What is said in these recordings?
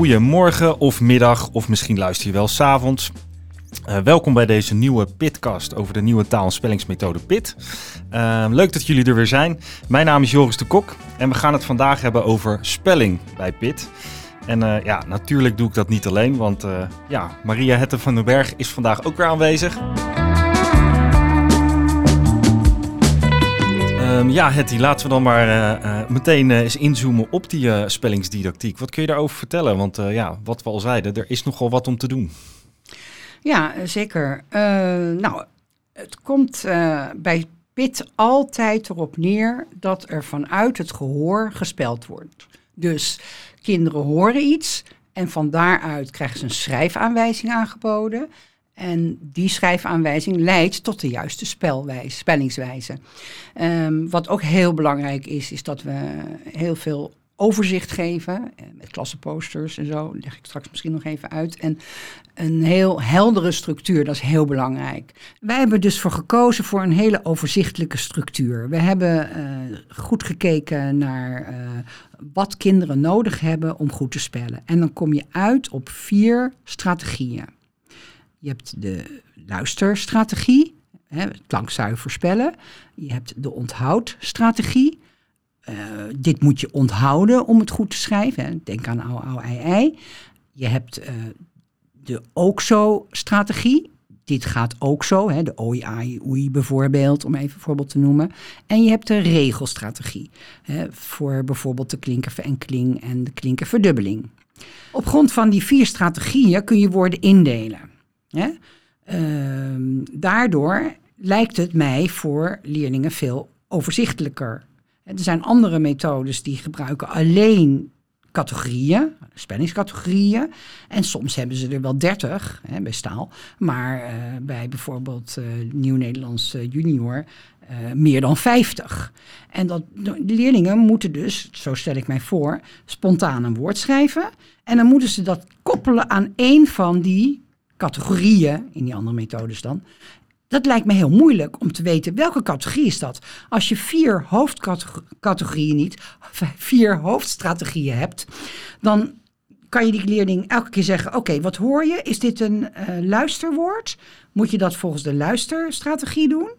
goedemorgen of middag of misschien luister je wel s'avonds. Uh, welkom bij deze nieuwe Pitcast over de nieuwe taal- en spellingsmethode PIT. Uh, leuk dat jullie er weer zijn. Mijn naam is Joris de Kok en we gaan het vandaag hebben over spelling bij PIT. En uh, ja, natuurlijk doe ik dat niet alleen, want ja, Maria Hette van den Berg is vandaag ook weer aanwezig. Um, ja, Hetty, laten we dan maar uh, uh, meteen uh, eens inzoomen op die spellingsdidactiek. Wat kun je daarover vertellen? Want ja, wat we al zeiden, er is nogal wat om te doen. Ja, zeker. nou, het komt bij PIT altijd erop neer dat er vanuit het gehoor gespeld wordt. Dus kinderen horen iets en van daaruit krijgen ze een schrijfaanwijzing aangeboden. En die schrijfaanwijzing leidt tot de juiste spelwijze, spellingswijze. Um, wat ook heel belangrijk is, is dat we heel veel overzicht geven. Eh, met klassenposters en zo, leg ik straks misschien nog even uit. En een heel heldere structuur, dat is heel belangrijk. Wij hebben dus voor gekozen voor een hele overzichtelijke structuur. We hebben uh, goed gekeken naar uh, wat kinderen nodig hebben om goed te spellen. En dan kom je uit op vier strategieën. Je hebt de luisterstrategie, hè, klankzuiver spellen. Je hebt de onthoudstrategie. Uh, dit moet je onthouden om het goed te schrijven. Hè. Denk aan au, au, ei, ei. Je hebt uh, de ook zo-strategie. Dit gaat ook zo, hè, de oei, ai, oei bijvoorbeeld, om even een voorbeeld te noemen. En je hebt de regelstrategie, hè, voor bijvoorbeeld de klinkerverenkeling en de klinkerverdubbeling. Op grond van die vier strategieën kun je woorden indelen. Uh, daardoor lijkt het mij voor leerlingen veel overzichtelijker. Er zijn andere methodes die gebruiken alleen categorieën, spellingscategorieën. En soms hebben ze er wel dertig bij staal. Maar uh, bij bijvoorbeeld uh, Nieuw-Nederlands uh, Junior meer dan 50. En dat, de leerlingen moeten dus, zo stel ik mij voor, spontaan een woord schrijven. En dan moeten ze dat koppelen aan één van die categorieën, in die andere methodes dan. Dat lijkt me heel moeilijk om te weten welke categorie is dat. Als je vier hoofdcategorieën niet, vier hoofdstrategieën hebt, dan kan je die leerling elke keer zeggen: Oké, wat hoor je? Is dit een uh, luisterwoord? Moet je dat volgens de luisterstrategie doen?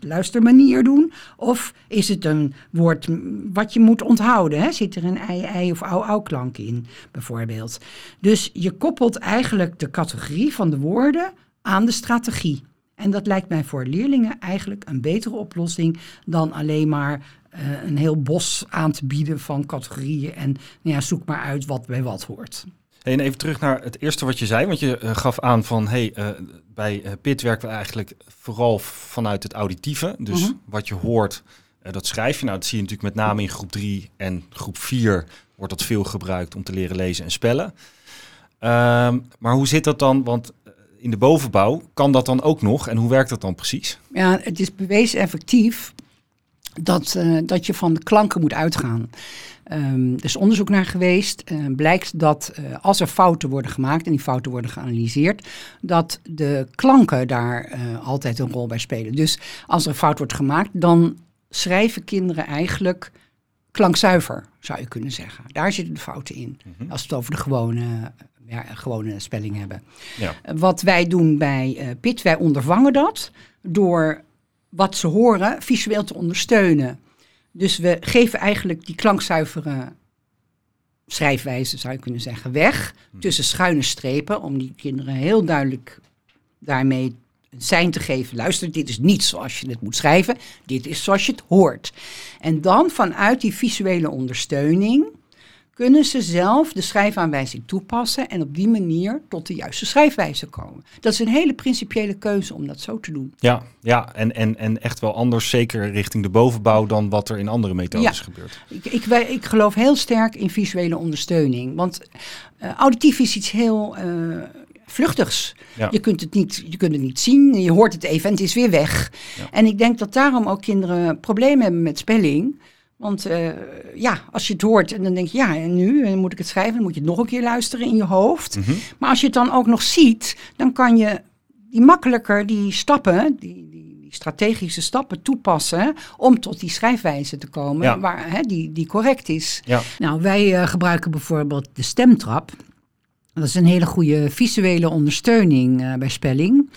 Luistermanier doen? Of is het een woord wat je moet onthouden? Hè? Zit er een ei-ei of au-au klank in, bijvoorbeeld? Dus je koppelt eigenlijk de categorie van de woorden aan de strategie. En dat lijkt mij voor leerlingen eigenlijk een betere oplossing dan alleen maar uh, een heel bos aan te bieden van categorieën en nou ja, zoek maar uit wat bij wat hoort. En even terug naar het eerste wat je zei, want je uh, gaf aan van hey, uh, bij uh, PIT werken we eigenlijk vooral vanuit het auditieve. Dus -hmm. wat je hoort, dat schrijf je. Nou, dat zie je natuurlijk met name in groep 3 en groep 4 wordt dat veel gebruikt om te leren lezen en spellen. Um, maar hoe zit dat dan? Want in de bovenbouw kan dat dan ook nog en hoe werkt dat dan precies? Ja, het is bewezen effectief dat, dat je van de klanken moet uitgaan. Um, er is onderzoek naar geweest. Uh, blijkt dat uh, als er fouten worden gemaakt en die fouten worden geanalyseerd, dat de klanken daar altijd een rol bij spelen. Dus als er een fout wordt gemaakt, dan schrijven kinderen eigenlijk klankzuiver, zou je kunnen zeggen. Daar zitten de fouten in. Mm -hmm. Als we het over de gewone, ja, gewone spelling hebben. Ja. Wat wij doen bij PIT, wij ondervangen dat door wat ze horen visueel te ondersteunen. Dus we geven eigenlijk die klankzuivere schrijfwijze, zou je kunnen zeggen, weg. Tussen schuine strepen, om die kinderen heel duidelijk daarmee een sein te geven. Luister, dit is niet zoals je het moet schrijven. Dit is zoals je het hoort. En dan vanuit die visuele ondersteuning kunnen ze zelf de schrijfaanwijzing toepassen en op die manier tot de juiste schrijfwijze komen. Dat is een hele principiële keuze om dat zo te doen. Ja, ja en, en, en echt wel anders, zeker richting de bovenbouw, dan wat er in andere methodes ja, gebeurt. Ik, ik, ik geloof heel sterk in visuele ondersteuning, want uh, auditief is iets heel uh, vluchtigs. Ja. Je, kunt het niet, je kunt het niet zien, je hoort het even en het is weer weg. Ja. En ik denk dat daarom ook kinderen problemen hebben met spelling. Want uh, ja, als je het hoort en dan denk je, ja, en nu en moet ik het schrijven, dan moet je het nog een keer luisteren in je hoofd. Mm -hmm. Maar als je het dan ook nog ziet, dan kan je die makkelijker die stappen, die, die, die strategische stappen toepassen om tot die schrijfwijze te komen, ja. waar, hè, die, die correct is. Ja. Nou, wij uh, gebruiken bijvoorbeeld de stemtrap. Dat is een hele goede visuele ondersteuning uh, bij spelling.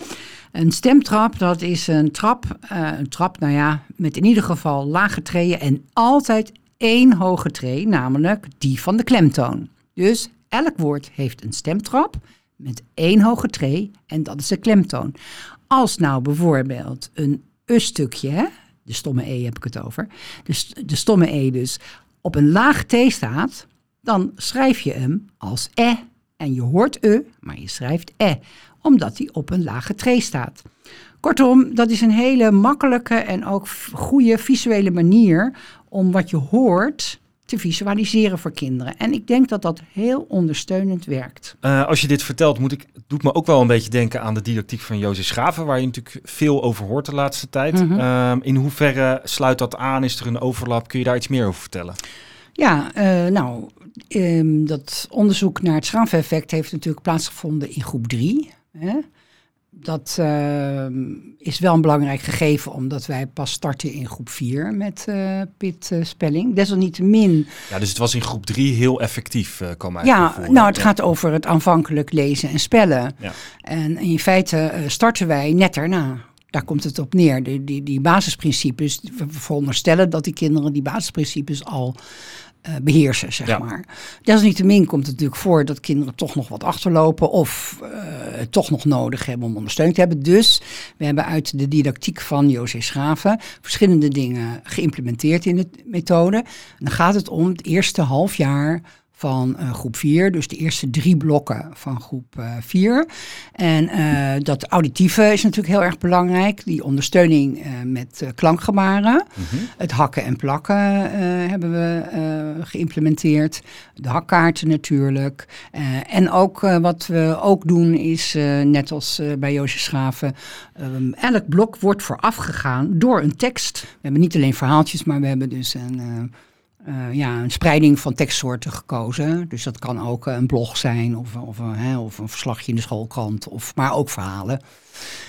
Een stemtrap, dat is een trap, uh, een trap, nou ja, met in ieder geval lage treden en altijd één hoge tree, namelijk die van de klemtoon. Dus elk woord heeft een stemtrap met één hoge tree en dat is de klemtoon. Als nou bijvoorbeeld een e-stukje, de stomme e heb ik het over, dus de stomme e dus op een laag t staat, dan schrijf je hem als e. En je hoort e, maar je schrijft e, omdat hij op een lage tree staat. Kortom, dat is een hele makkelijke en ook goede visuele manier om wat je hoort te visualiseren voor kinderen. En ik denk dat dat heel ondersteunend werkt. Uh, als je dit vertelt, moet ik, doet me ook wel een beetje denken aan de didactiek van Jozef Schaven, waar je natuurlijk veel over hoort de laatste tijd. Mm -hmm. in hoeverre sluit dat aan? Is er een overlap? Kun je daar iets meer over vertellen? Ja, uh, nou, um, dat onderzoek naar het Schaven-effect heeft natuurlijk plaatsgevonden in groep 3. Dat uh, is wel een belangrijk gegeven, omdat wij pas starten in groep 4 met uh, pitspelling. Desalniettemin. Ja, dus het was in groep 3 heel effectief, uh, mij Ja, nou, het gaat over het aanvankelijk lezen en spellen. Ja. En in feite starten wij net daarna. Daar komt het op neer. Die, die, die basisprincipes, we veronderstellen dat die kinderen die basisprincipes al uh, beheersen, zeg ja. maar. Desalniettemin komt het natuurlijk voor dat kinderen toch nog wat achterlopen of uh, het toch nog nodig hebben om ondersteund te hebben. Dus we hebben uit de didactiek van José Schaven verschillende dingen geïmplementeerd in de methode. En dan gaat het om het eerste half jaar van uh, groep 4. Dus de eerste drie blokken van groep 4. Uh, en uh, dat auditieve is natuurlijk heel erg belangrijk. Die ondersteuning met klankgebaren. Mm -hmm. Het hakken en plakken hebben we geïmplementeerd. De hakkaarten natuurlijk. en ook wat we ook doen is, net als bij Joosje Schaven, um, elk blok wordt voorafgegaan door een tekst. We hebben niet alleen verhaaltjes, maar we hebben dus een uh, ja, een spreiding van tekstsoorten gekozen. Dus dat kan ook een blog zijn of, of, hè, of een verslagje in de schoolkrant, of, maar ook verhalen.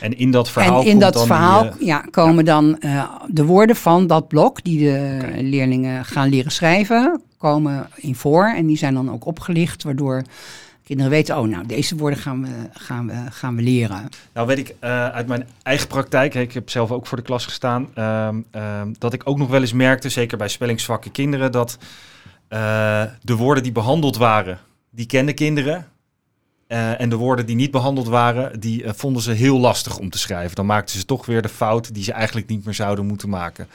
En in dat verhaal, en in dat verhaal die, ja, komen ja. dan de woorden van dat blok die de okay. leerlingen gaan leren schrijven, komen in voor. En die zijn dan ook opgelicht, waardoor kinderen weten, oh nou, deze woorden gaan we, gaan we, gaan we leren. Nou weet ik uh, uit mijn eigen praktijk, ik heb zelf ook voor de klas gestaan, uh, uh, dat ik ook nog wel eens merkte, zeker bij spellingszwakke kinderen, dat uh, de woorden die behandeld waren, die kenden kinderen. Uh, en de woorden die niet behandeld waren, die vonden ze heel lastig om te schrijven. Dan maakten ze toch weer de fout die ze eigenlijk niet meer zouden moeten maken.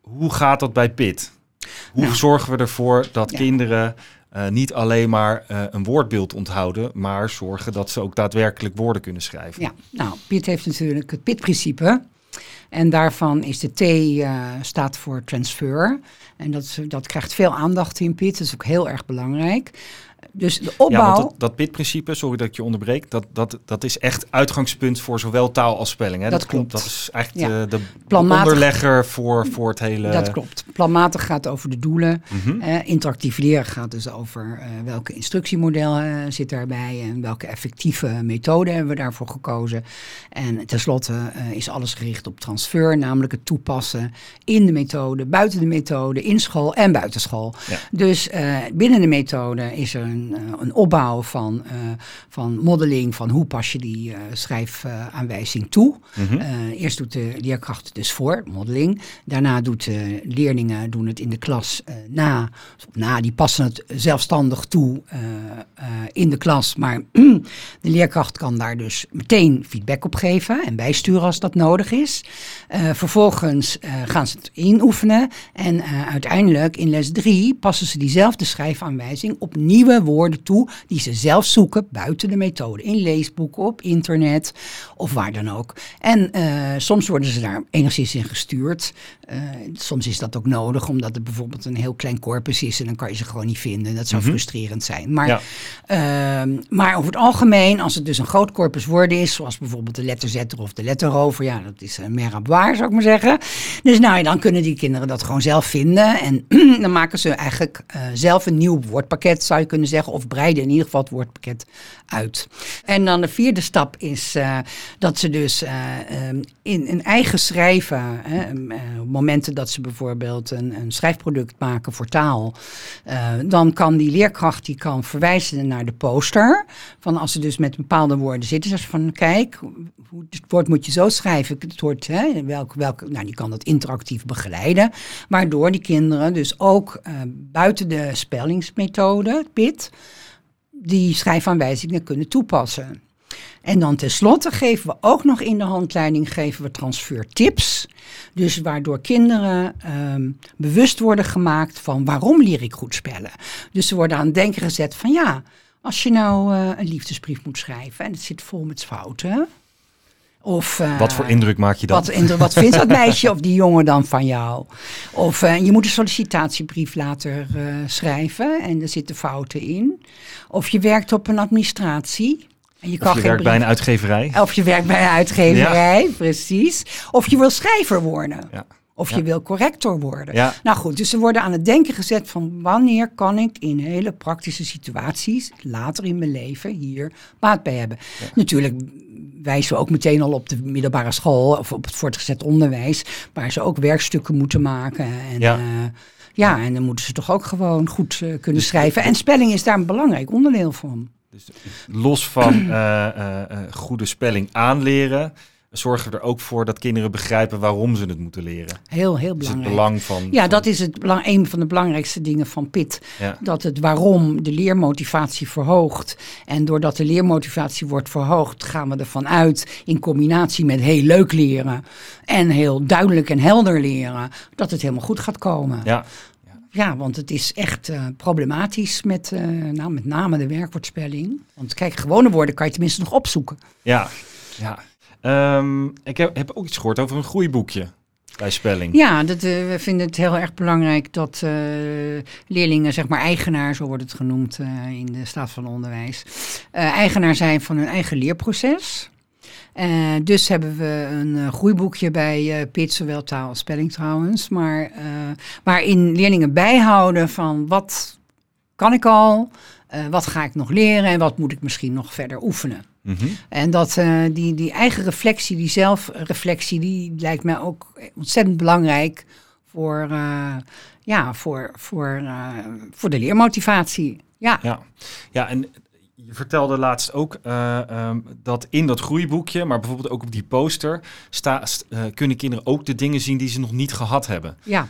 Hoe gaat dat bij PIT? Hoe nou, zorgen we ervoor dat ja. kinderen uh, niet alleen maar uh, een woordbeeld onthouden, maar zorgen dat ze ook daadwerkelijk woorden kunnen schrijven. Ja, nou, PIT heeft natuurlijk het PIT-principe. En daarvan is de T uh, staat voor transfer. En dat, dat krijgt veel aandacht in PIT. Dat is ook heel erg belangrijk. Dus de opbouw... Ja, want dat, dat PIT-principe, sorry dat ik je onderbreek, dat, dat, dat is echt uitgangspunt voor zowel taal als spelling. Hè? Dat, dat klopt. Dat is eigenlijk ja. de, onderlegger voor, voor het hele... Dat klopt. Planmatig gaat over de doelen. Mm -hmm. uh, interactief leren gaat dus over uh, welke instructiemodel uh, zit daarbij en welke effectieve methode hebben we daarvoor gekozen. En tenslotte is alles gericht op transfer, namelijk het toepassen in de methode, buiten de methode, in school en buitenschool. Ja. Dus binnen de methode is er een een, een opbouw van, uh, van modeling, van hoe pas je die uh, schrijfaanwijzing toe. Mm -hmm. uh, eerst doet de leerkracht dus voor, modeling. Daarna doet de leerlingen doen het in de klas na. na. Die passen het zelfstandig toe in de klas. Maar de leerkracht kan daar dus meteen feedback op geven en bijsturen als dat nodig is. vervolgens gaan ze het inoefenen. En uiteindelijk in les 3 passen ze diezelfde schrijfaanwijzing op nieuwe woorden toe die ze zelf zoeken buiten de methode. In leesboeken, op internet of waar dan ook. En uh, soms worden ze daar enigszins in gestuurd. Uh, soms is dat ook nodig, omdat het bijvoorbeeld een heel klein corpus is en dan kan je ze gewoon niet vinden. Dat zou mm -hmm. frustrerend zijn. Maar, ja. uh, maar over het algemeen, als het dus een groot corpus woorden is, zoals bijvoorbeeld de letterzetter of de letterrover, ja, dat is een raboir, zou ik maar zeggen. Dus nou, ja, dan kunnen die kinderen dat gewoon zelf vinden. En dan maken ze eigenlijk zelf een nieuw woordpakket, zou je kunnen zeggen. Of breiden in ieder geval het woordpakket uit. En dan de vierde stap is uh, dat ze dus uh, um, in een eigen schrijven, hè, momenten dat ze bijvoorbeeld een, een schrijfproduct maken voor taal, dan kan die leerkracht die kan verwijzen naar de poster. Van als ze dus met bepaalde woorden zitten, ze van kijk, het woord moet je zo schrijven. Het woord, hè, welke, welke, nou, die kan dat interactief begeleiden. Waardoor die kinderen dus ook buiten de spellingsmethode, PIT, die schrijfaanwijzingen kunnen toepassen. En dan tenslotte geven we ook nog in de handleiding geven we transfertips. Dus waardoor kinderen um, bewust worden gemaakt van waarom leer ik goed spellen. Dus ze worden aan het denken gezet van ja, als je nou uh, een liefdesbrief moet schrijven en het zit vol met fouten. Of, uh, wat voor indruk maak je dan? Wat, wat vindt dat meisje of die jongen dan van jou? Of uh, je moet een sollicitatiebrief later uh, schrijven en er zitten fouten in. Of je werkt op een administratie. En je, kan of je werkt bij een uitgeverij. Of je werkt bij een uitgeverij, ja. precies. Of je wil schrijver worden. Ja. Of je wil corrector worden. Ja. Nou goed, dus ze worden aan het denken gezet van wanneer kan ik in hele praktische situaties later in mijn leven hier baat bij hebben. Natuurlijk wijzen we ook meteen al op de middelbare school of op het voortgezet onderwijs, waar ze ook werkstukken moeten maken. En, ja. Uh, ja, en dan moeten ze toch ook gewoon goed uh, kunnen dus schrijven. En spelling is daar een belangrijk onderdeel van. Dus los van uh, goede spelling aanleren, zorgen er ook voor dat kinderen begrijpen waarom ze het moeten leren. Heel, heel belangrijk. het belang van. Ja, dat is het belang, een van de belangrijkste dingen van PIT. Dat het waarom de leermotivatie verhoogt. En doordat de leermotivatie wordt verhoogd, gaan we ervan uit, in combinatie met heel leuk leren en heel duidelijk en helder leren, dat het helemaal goed gaat komen. Ja. Ja, want het is echt uh, problematisch met, uh, nou, met name de werkwoordspelling. Want kijk, gewone woorden kan je tenminste nog opzoeken. Ja, ja. Um, ik heb, heb, ook iets gehoord over een groeiboekje bij spelling. Ja, dat, uh, we vinden het heel erg belangrijk dat uh, leerlingen, zeg maar eigenaar, zo wordt het genoemd uh, in de staat van onderwijs, eigenaar zijn van hun eigen leerproces. dus hebben we een groeiboekje bij PIT, zowel taal als spelling trouwens, maar waarin leerlingen bijhouden van wat kan ik al, wat ga ik nog leren en wat moet ik misschien nog verder oefenen. Mm -hmm. En dat, uh, die, die eigen reflectie, die zelfreflectie, die lijkt mij ook ontzettend belangrijk voor, uh, ja, voor, voor, voor de leermotivatie. Ja. Ja. ja, en je vertelde laatst ook um, dat in dat groeiboekje, maar bijvoorbeeld ook op die poster, sta, kunnen kinderen ook de dingen zien die ze nog niet gehad hebben. Ja.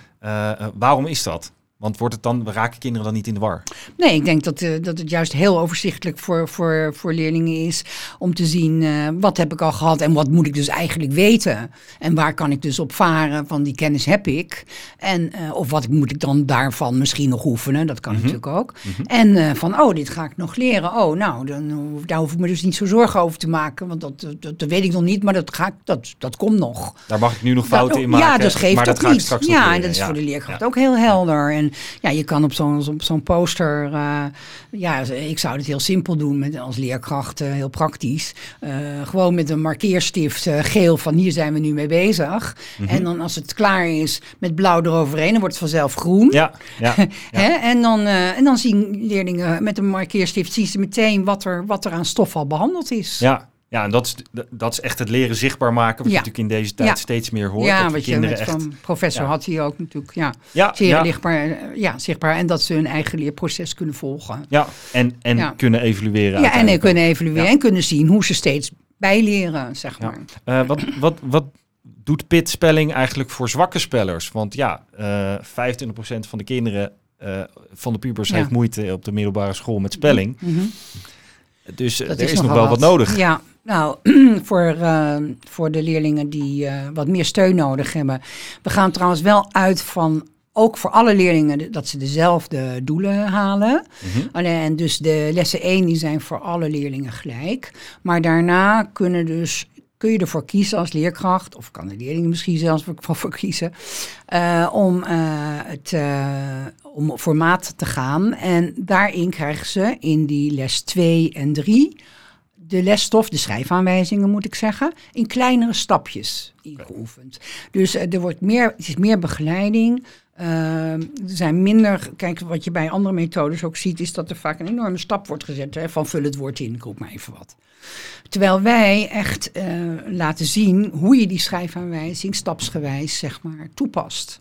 waarom is dat? Want wordt het dan, raken kinderen dan niet in de war? Nee, ik denk dat, uh, dat het juist heel overzichtelijk voor, voor, voor leerlingen is om te zien uh, wat heb ik al gehad en wat moet ik dus eigenlijk weten. En waar kan ik dus op varen van die kennis heb ik. En, uh, of wat moet ik dan daarvan misschien nog oefenen, dat kan mm -hmm. natuurlijk ook. Mm -hmm. En van, oh, dit ga ik nog leren. Oh, nou, dan, daar hoef ik me dus niet zo zorgen over te maken, want dat, dat, dat weet ik nog niet, maar dat, ga ik, dat, dat komt nog. Daar mag ik nu nog fouten dat, in maken, ja, dat geeft maar dat ga niet. ik straks ja, en dat is ja. voor de leerkracht ja. ook heel helder. En ja, je kan op zo'n op zo'n poster, uh, ja, ik zou het heel simpel doen met, als leerkracht, uh, heel praktisch. Uh, gewoon met een markeerstift geel van hier zijn we nu mee bezig. Mm -hmm. En dan als het klaar is met blauw eroverheen, dan wordt het vanzelf groen. Ja, ja, ja. en, dan, en dan zien leerlingen met een markeerstift, zien ze meteen wat er, wat er aan stof al behandeld is. Ja, ja, en dat is, dat is echt het leren zichtbaar maken, wat ja. je natuurlijk in deze tijd ja. steeds meer hoort. Ja, dat wat kinderen je met echt, van professor ja. had hij ook natuurlijk, ja, ja zeer ja. lichtbaar, ja, zichtbaar. En dat ze hun eigen leerproces kunnen volgen. Ja, en, en kunnen evalueren. Ja, en kunnen evalueren en kunnen zien hoe ze steeds bijleren, zeg maar. Uh, wat, wat, wat doet pitspelling eigenlijk voor zwakke spellers? Want ja, uh, 25% van de kinderen uh, van de pubers heeft moeite op de middelbare school met spelling. Mm -hmm. Dus dat er is, nog wel wat, wat nodig. Ja, nou, voor, uh, voor de leerlingen die uh, wat meer steun nodig hebben. We gaan trouwens wel uit van ook voor alle leerlingen dat ze dezelfde doelen halen. Mm -hmm. En dus de lessen 1 die zijn voor alle leerlingen gelijk. Maar daarna kunnen dus kun je ervoor kiezen als leerkracht, of kan de leerling misschien zelfs voor, voor kiezen, uh, om, uh, het, uh, om formaat te gaan. En daarin krijgen ze in die les 2 en 3 de lesstof, de schrijfaanwijzingen moet ik zeggen, in kleinere stapjes. ingeoefend. Dus er wordt meer, is meer begeleiding. Er zijn minder, kijk, wat je bij andere methodes ook ziet, is dat er vaak een enorme stap wordt gezet hè, van vul het woord in, ik roep maar even wat. Terwijl wij echt laten zien hoe je die schrijfaanwijzing stapsgewijs zeg maar toepast.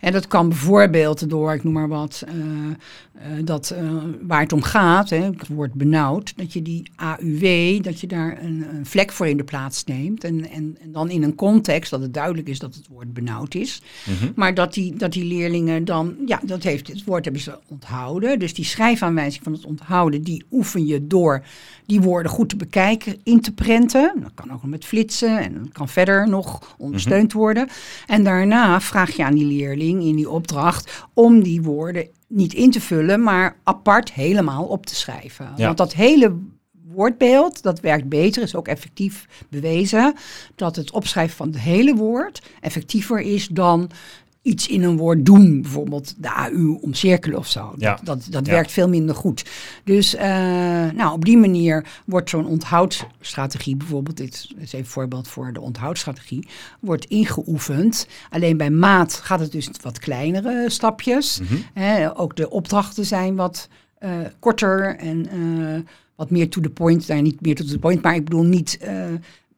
En dat kan bijvoorbeeld door, ik noem maar wat, uh, uh, dat, uh, waar het om gaat, hè, het woord benauwd, dat je die AUW, dat je daar een, een vlek voor in de plaats neemt. En, en, en, dan in een context dat het duidelijk is dat het woord benauwd is. Mm -hmm. Maar dat die, dat die leerlingen dan, ja, dat heeft, het woord hebben ze onthouden. Dus die schrijfaanwijzing van het onthouden, die oefen je door die woorden goed te bekijken, in te prenten. Dat kan ook nog met flitsen en dat kan verder nog ondersteund mm -hmm. worden. En daarna vraag je aan die leerling in die opdracht om die woorden niet in te vullen, maar apart helemaal op te schrijven. Ja. Want dat hele woordbeeld, dat werkt beter, is ook effectief bewezen, dat het opschrijven van het hele woord effectiever is dan iets in een woord doen, bijvoorbeeld de AU omcirkelen of zo. Ja. Dat, dat, dat ja. werkt veel minder goed. Dus uh, nou, op die manier wordt zo'n onthoudsstrategie, bijvoorbeeld, dit is even een voorbeeld voor de onthoudsstrategie, wordt ingeoefend. Alleen bij maat gaat het dus wat kleinere stapjes. Mm -hmm. Ook de opdrachten zijn wat uh, korter en uh, wat meer to the point. Nou, niet meer to the point, maar ik bedoel niet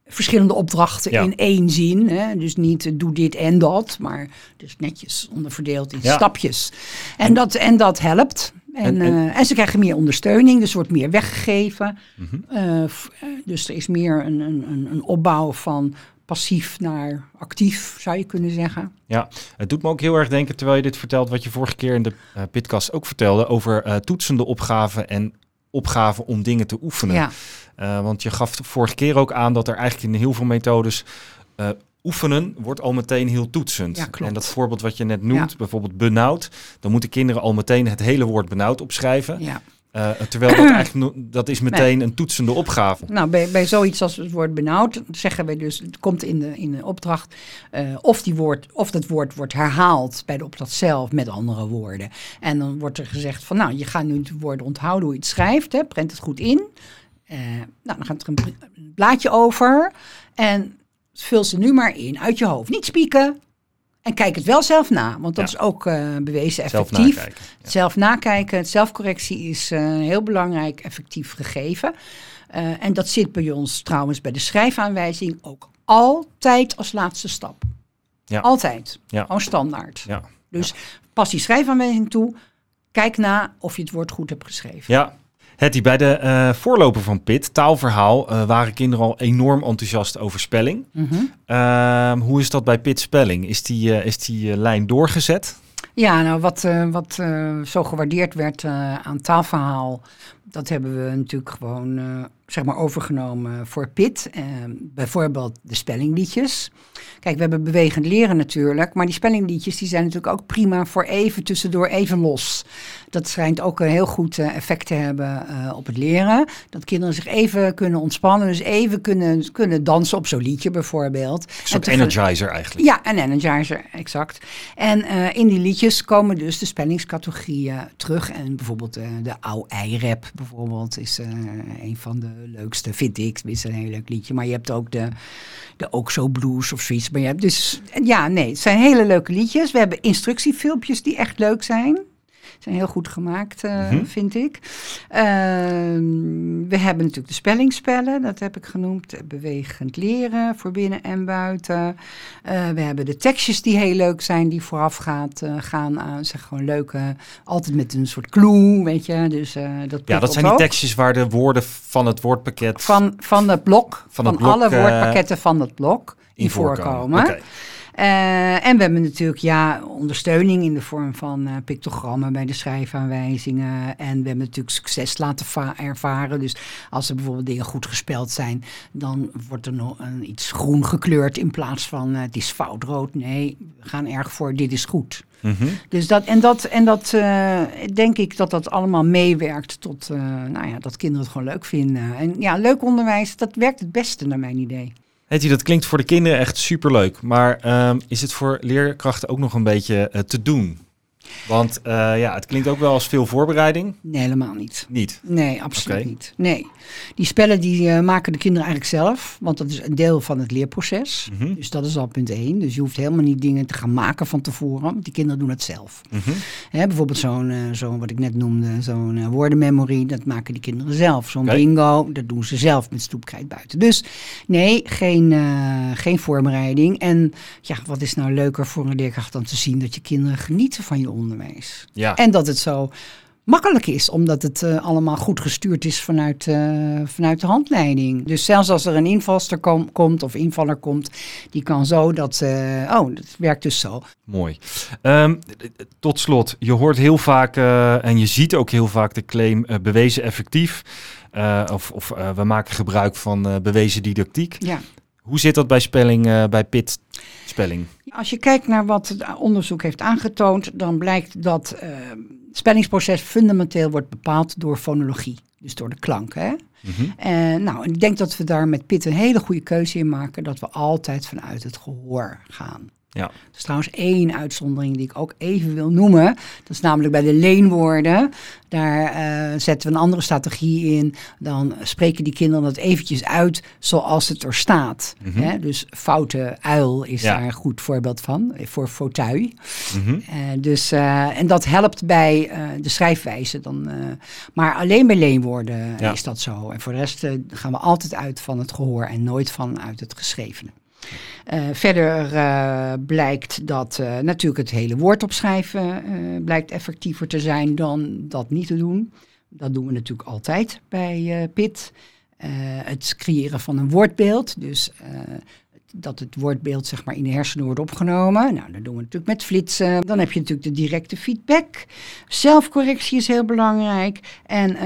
verschillende opdrachten ja. in één zin. Hè? Dus niet uh, doe dit en dat, maar dus netjes onderverdeeld in ja. stapjes. En, dat, en dat helpt. En, en, uh, en, ze krijgen meer ondersteuning, dus er wordt meer weggegeven. Mm -hmm. uh, dus er is meer een, een, een opbouw van passief naar actief, zou je kunnen zeggen. Ja, het doet me ook heel erg denken, terwijl je dit vertelt, wat je vorige keer in de uh, Pitcast ook vertelde, over uh, toetsende opgaven en opgaven om dingen te oefenen. Ja. Uh, want je gaf vorige keer ook aan dat er eigenlijk in heel veel methodes uh, oefenen wordt al meteen heel toetsend. Ja, en dat voorbeeld wat je net noemt, ja. bijvoorbeeld benauwd, dan moeten kinderen al meteen het hele woord benauwd opschrijven. Ja. Uh, terwijl dat eigenlijk dat is meteen nee. een toetsende opgave. Nou, bij, bij zoiets als het woord benauwd zeggen we dus, het komt in de, in de opdracht, uh, of, die woord, of dat woord wordt herhaald bij de opdracht zelf met andere woorden. En dan wordt er gezegd van, nou, je gaat nu het woord onthouden hoe je het schrijft, hè, prent het goed in. Uh, nou, dan gaat er een blaadje over en vul ze nu maar in uit je hoofd. Niet spieken, en kijk het wel zelf na, want dat ja. is ook uh, bewezen effectief. Zelf nakijken, ja. zelf nakijken, zelfcorrectie is uh, heel belangrijk effectief gegeven. Uh, en dat zit bij ons trouwens bij de schrijfaanwijzing ook altijd als laatste stap. Ja. Altijd. Ja. Gewoon standaard. Ja. Dus pas die schrijfaanwijzing toe. Kijk na of je het woord goed hebt geschreven. Ja, Hetty, bij de uh, voorloper van Pit, taalverhaal, uh, waren kinderen al enorm enthousiast over spelling. Mm -hmm. uh, hoe is dat bij Pit spelling? Is die, uh, is die lijn doorgezet? Ja, nou wat, wat zo gewaardeerd werd aan taalverhaal, dat hebben we natuurlijk gewoon zeg maar overgenomen voor Pit. bijvoorbeeld de spellingliedjes. Kijk, we hebben bewegend leren natuurlijk, maar die spellingliedjes die zijn natuurlijk ook prima voor even tussendoor even los. Dat schijnt ook een heel goed effect te hebben uh, op het leren. Dat kinderen zich even kunnen ontspannen, dus even kunnen, kunnen dansen op zo'n liedje bijvoorbeeld. Een soort energizer eigenlijk. Ja, een energizer, exact. En in die liedjes komen dus de spellingscategorieën terug. En bijvoorbeeld de Au-Ei-rap bijvoorbeeld is een van de leukste, vind ik. Het is een heel leuk liedje. Maar je hebt ook de, de Ook Zo Blues of zoiets. Maar je hebt dus, ja, nee, het zijn hele leuke liedjes. We hebben instructiefilmpjes die echt leuk zijn zijn heel goed gemaakt, uh, mm -hmm. vind ik. Uh, we hebben natuurlijk de spellingspellen, dat heb ik genoemd. Bewegend leren voor binnen en buiten. Uh, we hebben de tekstjes die heel leuk zijn, die vooraf gaat, gaan aan. Zeg gewoon leuke, altijd met een soort clue, weet je. Dus, dat ja, dat zijn die tekstjes waar de woorden van het woordpakket... Van, van het blok, van, het van blok, alle woordpakketten van het blok in, voorkomen. voorkomen. Okay. Uh, en we hebben natuurlijk ja, ondersteuning in de vorm van uh, pictogrammen bij de schrijfaanwijzingen. En we hebben natuurlijk succes laten ervaren. Dus als er bijvoorbeeld dingen goed gespeld zijn, dan wordt er nog een, iets groen gekleurd in plaats van uh, het is fout rood. Nee, we gaan erg voor dit is goed. Mm -hmm. Dus dat, en dat, en dat denk ik dat dat allemaal meewerkt tot nou ja, dat kinderen het gewoon leuk vinden. En ja, leuk onderwijs, dat werkt het beste naar mijn idee. Hetty, dat klinkt voor de kinderen echt superleuk. Maar um, is het voor leerkrachten ook nog een beetje uh, te doen? Want uh, ja, het klinkt ook wel als veel voorbereiding. Nee, helemaal niet. Niet? Nee, absoluut niet. Nee. Die spellen die uh, maken de kinderen eigenlijk zelf, want dat is een deel van het leerproces. Mm -hmm. Dus dat is al punt één. Dus je hoeft helemaal niet dingen te gaan maken van tevoren, want die kinderen doen het zelf. Mm -hmm. Hè, bijvoorbeeld zo'n, uh, zo wat ik net noemde, zo'n woordenmemory, dat maken die kinderen zelf. Zo'n okay. bingo, dat doen ze zelf met stoepkrijt buiten. Dus nee, geen, geen voorbereiding. En ja, wat is nou leuker voor een leerkracht dan te zien dat je kinderen genieten van je onderwijs. Ja. En dat het zo makkelijk is, omdat het uh, allemaal goed gestuurd is vanuit, uh, vanuit de handleiding. Dus zelfs als er een invalster kom, komt of invaller komt, die kan zo dat. Uh, oh, dat werkt dus zo. Mooi. Um, tot slot, je hoort heel vaak en je ziet ook heel vaak de claim bewezen effectief. of of we maken gebruik van bewezen didactiek. Ja. Hoe zit dat bij spelling, bij PIT spelling? Als je kijkt naar wat het onderzoek heeft aangetoond, dan blijkt dat uh, het spellingsproces fundamenteel wordt bepaald door fonologie. Dus door de klank. Hè? Mm-hmm. En nou, ik denk dat we daar met Pitt een hele goede keuze in maken. Dat we altijd vanuit het gehoor gaan. Ja. Er is trouwens één uitzondering die ik ook even wil noemen. Dat is namelijk bij de leenwoorden. Daar uh, zetten we een andere strategie in. Dan spreken die kinderen dat eventjes uit zoals het er staat. Mhm. Hè? Dus foute uil is Ja. daar een goed voorbeeld van. eh, Voor fauteuil. Mhm. Eh, dus, eh, en dat helpt bij eh, de schrijfwijze. Dan, eh, maar alleen bij leenwoorden Ja. is dat zo. En voor de rest eh, gaan we altijd uit van het gehoor en nooit vanuit het geschrevene. Eh, verder eh, blijkt dat eh, natuurlijk het hele woord opschrijven blijkt effectiever te zijn dan dat niet te doen. Dat doen we natuurlijk altijd bij PIT. Het creëren van een woordbeeld, dus dat het woordbeeld zeg maar in de hersenen wordt opgenomen. Nou, dat doen we natuurlijk met flitsen. Dan heb je natuurlijk de directe feedback. Zelfcorrectie is heel belangrijk. En eh,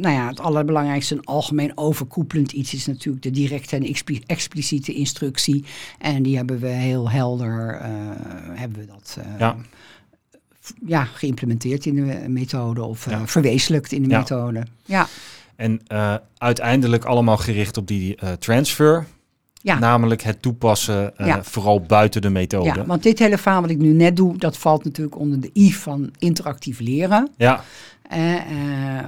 nou ja, het allerbelangrijkste, een algemeen overkoepelend iets is natuurlijk de directe en expli- expliciete instructie. En die hebben we heel helder, eh, hebben we dat eh, Ja. geïmplementeerd in de methode of Ja. verwezenlijkt in de Ja. methode. Ja, En uiteindelijk allemaal gericht op die eh, transfer. Ja. Namelijk het toepassen, eh, Ja. vooral buiten de methode. Ja, want dit hele verhaal wat ik nu net doe, dat valt natuurlijk onder de I van interactief leren. Ja, Eh, eh,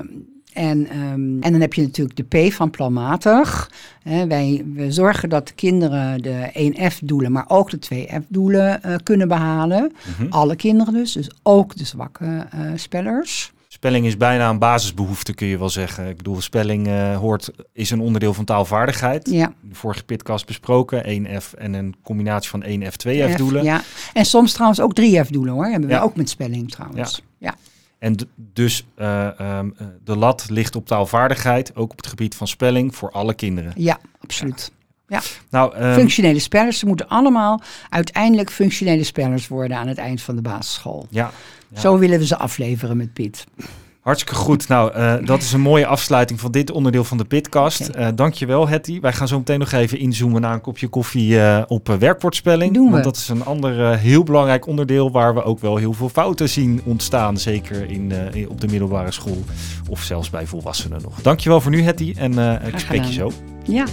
en, ehm, en dan heb je natuurlijk de P van planmatig. Wij we zorgen dat de kinderen de 1F-doelen, maar ook de 2F-doelen eh, kunnen behalen. Mhm. Alle kinderen dus, dus ook de zwakke eh, spellers. Spelling is bijna een basisbehoefte, kun je wel zeggen. Ik bedoel, spelling eh, hoort, is een onderdeel van taalvaardigheid. Ja, de vorige pitcast besproken. 1F en een combinatie van 1F, 2F doelen. Ja. En soms trouwens ook 3F-doelen hoor, hebben we Ja. ook met spelling trouwens. Ja. En dus eh, ehm, eh, de lat ligt op taalvaardigheid, ook op het gebied van spelling, voor alle kinderen. Ja, absoluut. Nou, ehm, functionele spellers, ze moeten allemaal uiteindelijk functionele spellers worden aan het eind van de basisschool. ja, Ja. Zo willen we ze afleveren met Piet. hartstikke goed. Nou, eh, dat is een mooie afsluiting van dit onderdeel van de Pitcast. Oké. Eh dankjewel, Hetty. Wij gaan zo meteen nog even inzoomen naar een kopje koffie eh, op werkwoordspelling. Doen we. Want dat is een ander heel belangrijk onderdeel waar we ook wel heel veel fouten zien ontstaan. Zeker in, in- op de middelbare school of zelfs bij volwassenen nog. Dankjewel voor nu, Hetty. En ik spreek je zo. Ja.